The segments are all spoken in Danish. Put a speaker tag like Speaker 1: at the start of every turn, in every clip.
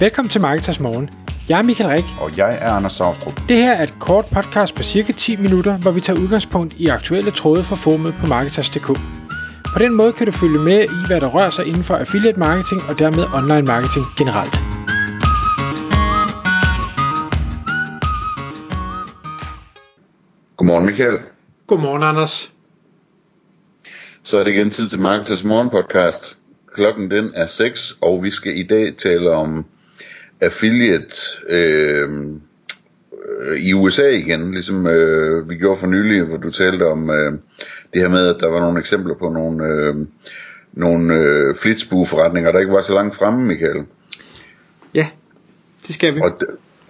Speaker 1: Velkommen til Marketers Morgen. Jeg er Michael Rik.
Speaker 2: Og jeg er Anders Saustrup.
Speaker 1: Det her er et kort podcast på cirka 10 minutter, hvor vi tager udgangspunkt i aktuelle tråde fra formet på Marketers.dk. På den måde kan du følge med i, hvad der rører sig inden for affiliate marketing og dermed online marketing generelt.
Speaker 2: Godmorgen Michael.
Speaker 1: Godmorgen Anders.
Speaker 2: Så er det igen tid til Marketers Morgen podcast. Klokken den er 6, og vi skal i dag tale om affiliate øh, i USA igen, ligesom øh, vi gjorde for nylig, hvor du talte om øh, det her med, at der var nogle eksempler på nogle, øh, nogle øh, flitsbueforretninger, der ikke var så langt fremme, Michael.
Speaker 1: Ja, det skal vi.
Speaker 2: Og,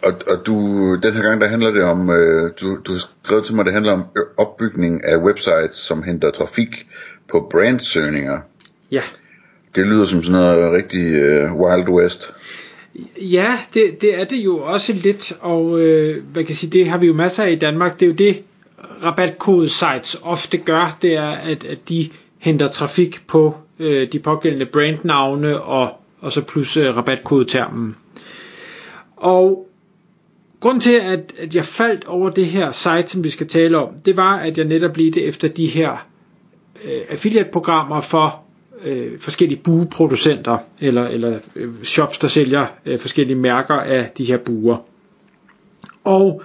Speaker 2: og, og du, den her gang, der handler det om, øh, du, du har skrevet til mig, det handler om opbygning af websites, som henter trafik på brandsøgninger.
Speaker 1: Ja.
Speaker 2: Det lyder som sådan noget rigtig øh, Wild West.
Speaker 1: Ja, det, det er det jo også lidt, og øh, hvad kan jeg sige, det har vi jo masser af i Danmark. Det er jo det, rabatkode-sites ofte gør, det er, at, at de henter trafik på øh, de pågældende brandnavne og, og så plus øh, rabatkodetermen. Og grund til, at, at jeg faldt over det her site, som vi skal tale om, det var, at jeg netop lige det efter de her øh, affiliate-programmer for øh, forskellige bueproducenter eller, eller øh, shops, der sælger øh, forskellige mærker af de her buer. Og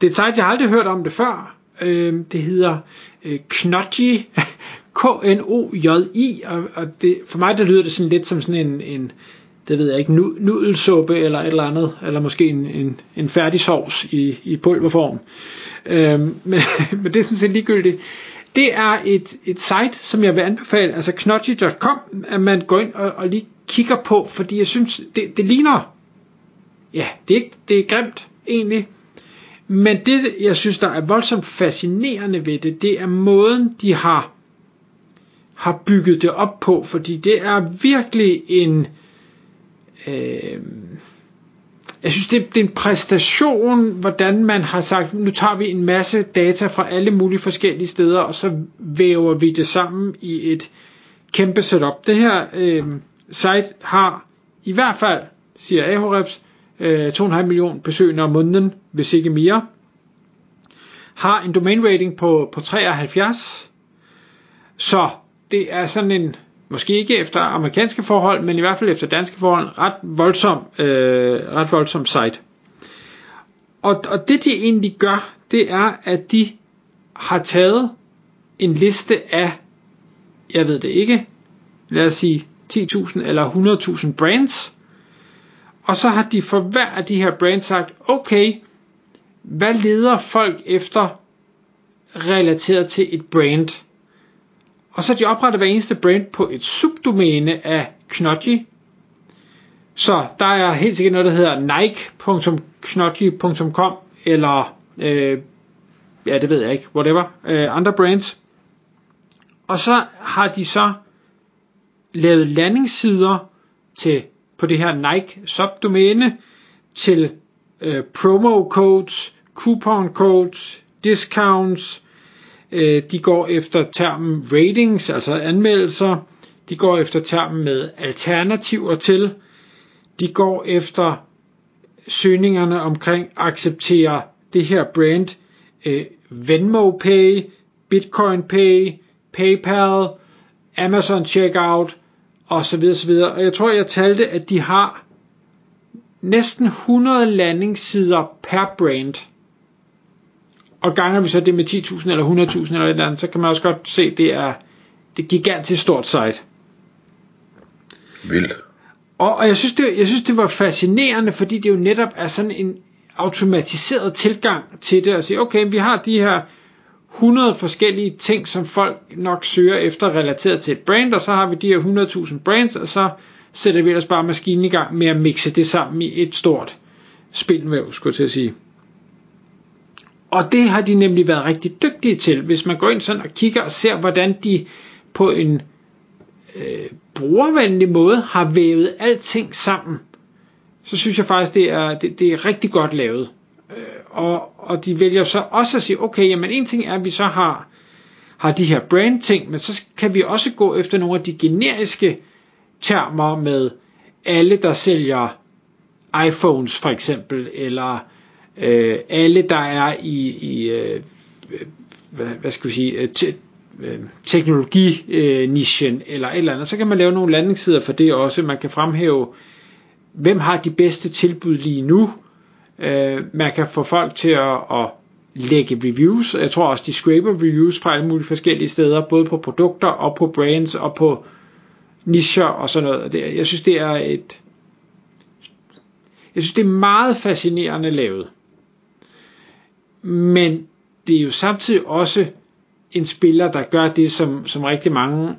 Speaker 1: det er et site, jeg har aldrig hørt om det før. Øh, det hedder øh, Knodgy, K-N-O-J-I, og, og det, for mig der lyder det sådan lidt som sådan en, en det ved jeg ikke, nu, nudelsuppe eller et eller andet, eller måske en, en, en færdig sovs i, i pulverform. Øhm, men, men det er sådan set ligegyldigt. Det er et, et site, som jeg vil anbefale, altså knotchy.com, at man går ind og, og lige kigger på, fordi jeg synes, det, det ligner, ja, det er, ikke, det er grimt egentlig, men det, jeg synes, der er voldsomt fascinerende ved det, det er måden, de har, har bygget det op på, fordi det er virkelig en, øh, jeg synes, det, det er en præstation, hvordan man har sagt, nu tager vi en masse data fra alle mulige forskellige steder, og så væver vi det sammen i et kæmpe setup. Det her øh, site har i hvert fald, siger Ahrefs, øh, 2,5 millioner besøgende om måneden, hvis ikke mere. Har en domain rating på, på 73. Så det er sådan en måske ikke efter amerikanske forhold, men i hvert fald efter danske forhold, ret voldsom, øh, ret voldsom site. Og, og det de egentlig gør, det er, at de har taget en liste af, jeg ved det ikke, lad os sige 10.000 eller 100.000 brands, og så har de for hver af de her brands sagt, okay, hvad leder folk efter relateret til et brand? Og så de opretter hver eneste brand på et subdomæne af Knodgy. Så der er helt sikkert noget, der hedder nike.knodgy.com eller øh, ja, det ved jeg ikke, whatever, øh, andre brands. Og så har de så lavet landingssider til på det her Nike subdomæne til øh, promo codes, coupon codes, discounts, Øh, de går efter termen ratings, altså anmeldelser. De går efter termen med alternativer til. De går efter søgningerne omkring acceptere det her brand øh, Venmo Pay, Bitcoin Pay, PayPal, Amazon Checkout og så videre, så videre. Og jeg tror, jeg talte, at de har næsten 100 landingssider per brand og ganger vi så det med 10.000 eller 100.000 eller et eller andet, så kan man også godt se, at det er det er gigantisk stort site.
Speaker 2: Vildt.
Speaker 1: Og, og jeg, synes, det, jeg synes, det var fascinerende, fordi det jo netop er sådan en automatiseret tilgang til det, at sige, okay, vi har de her 100 forskellige ting, som folk nok søger efter relateret til et brand, og så har vi de her 100.000 brands, og så sætter vi ellers bare maskinen i gang med at mixe det sammen i et stort spilvæv, skulle jeg til at sige. Og det har de nemlig været rigtig dygtige til. Hvis man går ind sådan og kigger og ser, hvordan de på en øh, brugervenlig måde har vævet alting sammen, så synes jeg faktisk, det er, det, det er rigtig godt lavet. Øh, og, og de vælger så også at sige, okay, jamen en ting er, at vi så har, har de her brand ting, men så kan vi også gå efter nogle af de generiske termer med alle, der sælger iPhones for eksempel, eller øh, alle, der er i, i øh, hvad, hvad skal vi sige, øh, te, øh, teknologi-nichen, øh, eller et eller andet, så kan man lave nogle landingssider for det også. Man kan fremhæve, hvem har de bedste tilbud lige nu. Øh, man kan få folk til at, at lægge reviews. Jeg tror også, de scraper reviews fra alle mulige forskellige steder, både på produkter og på brands og på nischer og sådan noget. Jeg synes, det er et... Jeg synes, det er meget fascinerende lavet. Men det er jo samtidig også en spiller, der gør det, som, som rigtig mange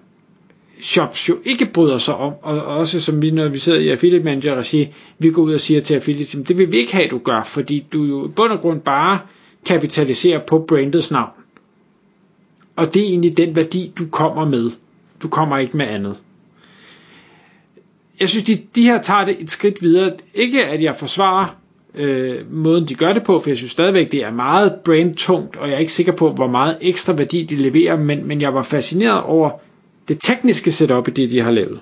Speaker 1: shops jo ikke bryder sig om, og også som vi, når vi sidder i affiliate manager siger vi går ud og siger til affiliate, det vil vi ikke have, du gør, fordi du jo i bund og grund bare kapitaliserer på brandets navn. Og det er egentlig den værdi, du kommer med. Du kommer ikke med andet. Jeg synes, de, de her tager det et skridt videre. Ikke at jeg forsvarer øh, måden, de gør det på, for jeg synes stadigvæk, det er meget brandtungt, og jeg er ikke sikker på, hvor meget ekstra værdi de leverer, men, men jeg var fascineret over det tekniske setup i det, de har lavet.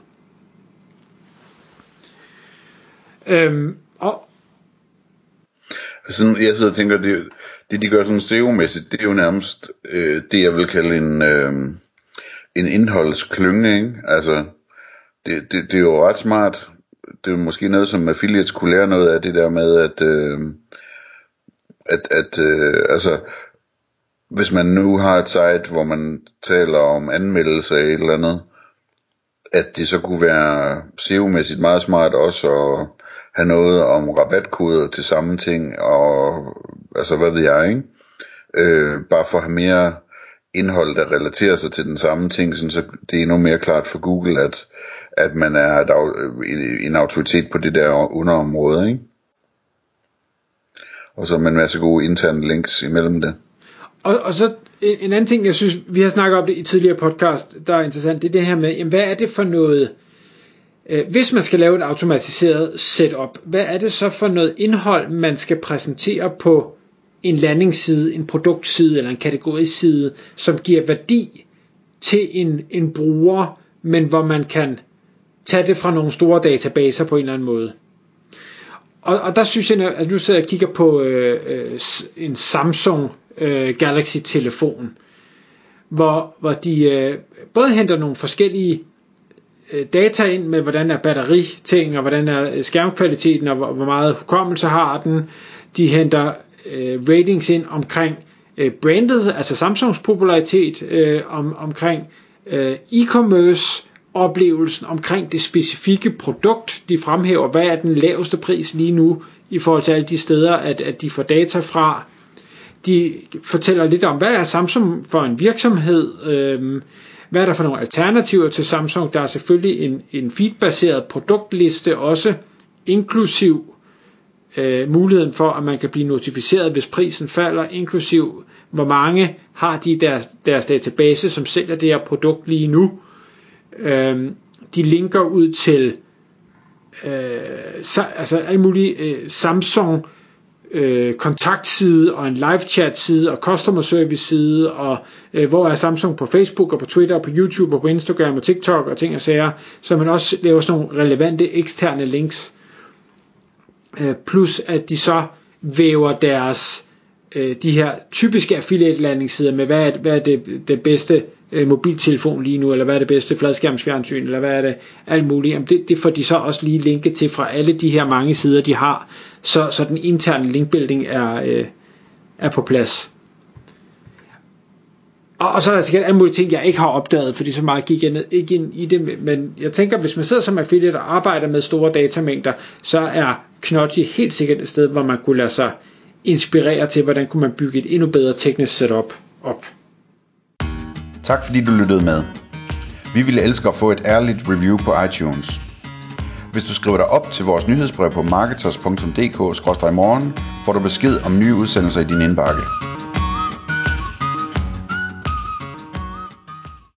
Speaker 1: Øhm, og altså,
Speaker 2: sådan, jeg sidder og tænker, det, det de gør sådan SEO-mæssigt, det er jo nærmest øh, det, jeg vil kalde en, øh, en indholdsklynge, ikke? Altså, det, det, det er jo ret smart. Det er måske noget, som affiliates kunne lære noget af det der med, at, øh, at, at øh, altså, hvis man nu har et site, hvor man taler om anmeldelse af et eller andet, at det så kunne være SEO-mæssigt meget smart også at have noget om rabatkoder til samme ting, og altså hvad ved jeg, ikke? Øh, bare for at have mere indhold, der relaterer sig til den samme ting, sådan, så det er endnu mere klart for Google, at, at man er øh, en autoritet på det der underområde, ikke? Og så med en masse gode interne links imellem det.
Speaker 1: Og, og så en, en anden ting, jeg synes, vi har snakket om det i tidligere podcast, der er interessant, det er det her med, jamen, hvad er det for noget, øh, hvis man skal lave et automatiseret setup, hvad er det så for noget indhold, man skal præsentere på en landingsside, en produktside eller en kategoriside, som giver værdi til en, en bruger, men hvor man kan tage det fra nogle store databaser på en eller anden måde. Og, og der synes jeg, at nu sidder jeg og kigger på øh, øh, en Samsung øh, Galaxy telefon, hvor, hvor de øh, både henter nogle forskellige øh, data ind med, hvordan er batteriting, og hvordan er øh, skærmkvaliteten, og hvor, hvor meget hukommelse har den. De henter øh, ratings ind omkring øh, brandet, altså Samsungs popularitet, øh, om, omkring øh, e-commerce, oplevelsen omkring det specifikke produkt. De fremhæver, hvad er den laveste pris lige nu i forhold til alle de steder, at, at de får data fra. De fortæller lidt om, hvad er Samsung for en virksomhed, øhm, hvad er der for nogle alternativer til Samsung. Der er selvfølgelig en, en feedbaseret produktliste også, inklusiv øh, muligheden for, at man kan blive notificeret, hvis prisen falder, inklusiv hvor mange har de deres, deres database, som sælger det her produkt lige nu. Øh, Øh, de linker ud til øh, så, altså alle mulige øh, Samsung øh, kontaktside og en live chat side og customer service side og øh, hvor er Samsung på Facebook og på Twitter og på YouTube og på Instagram og TikTok og ting og sager, så man også laver sådan nogle relevante eksterne links. Øh, plus at de så væver deres øh, de her typiske affiliate landingssider med hvad er, hvad er det, det bedste øh, mobiltelefon lige nu, eller hvad er det bedste fladskærmsfjernsyn, eller hvad er det alt muligt. Jamen det, det får de så også lige linket til fra alle de her mange sider, de har, så, så den interne linkbuilding er, øh, er på plads. Og, og så er der sikkert alle mulige ting, jeg ikke har opdaget, fordi så meget gik jeg ned, ikke ind i det, men jeg tænker, hvis man sidder som affiliate og arbejder med store datamængder, så er Knotty helt sikkert et sted, hvor man kunne lade sig inspirere til, hvordan kunne man bygge et endnu bedre teknisk setup op.
Speaker 2: Tak fordi du lyttede med. Vi ville elske at få et ærligt review på iTunes. Hvis du skriver dig op til vores nyhedsbrev på marketers.dk-morgen, får du besked om nye udsendelser i din indbakke.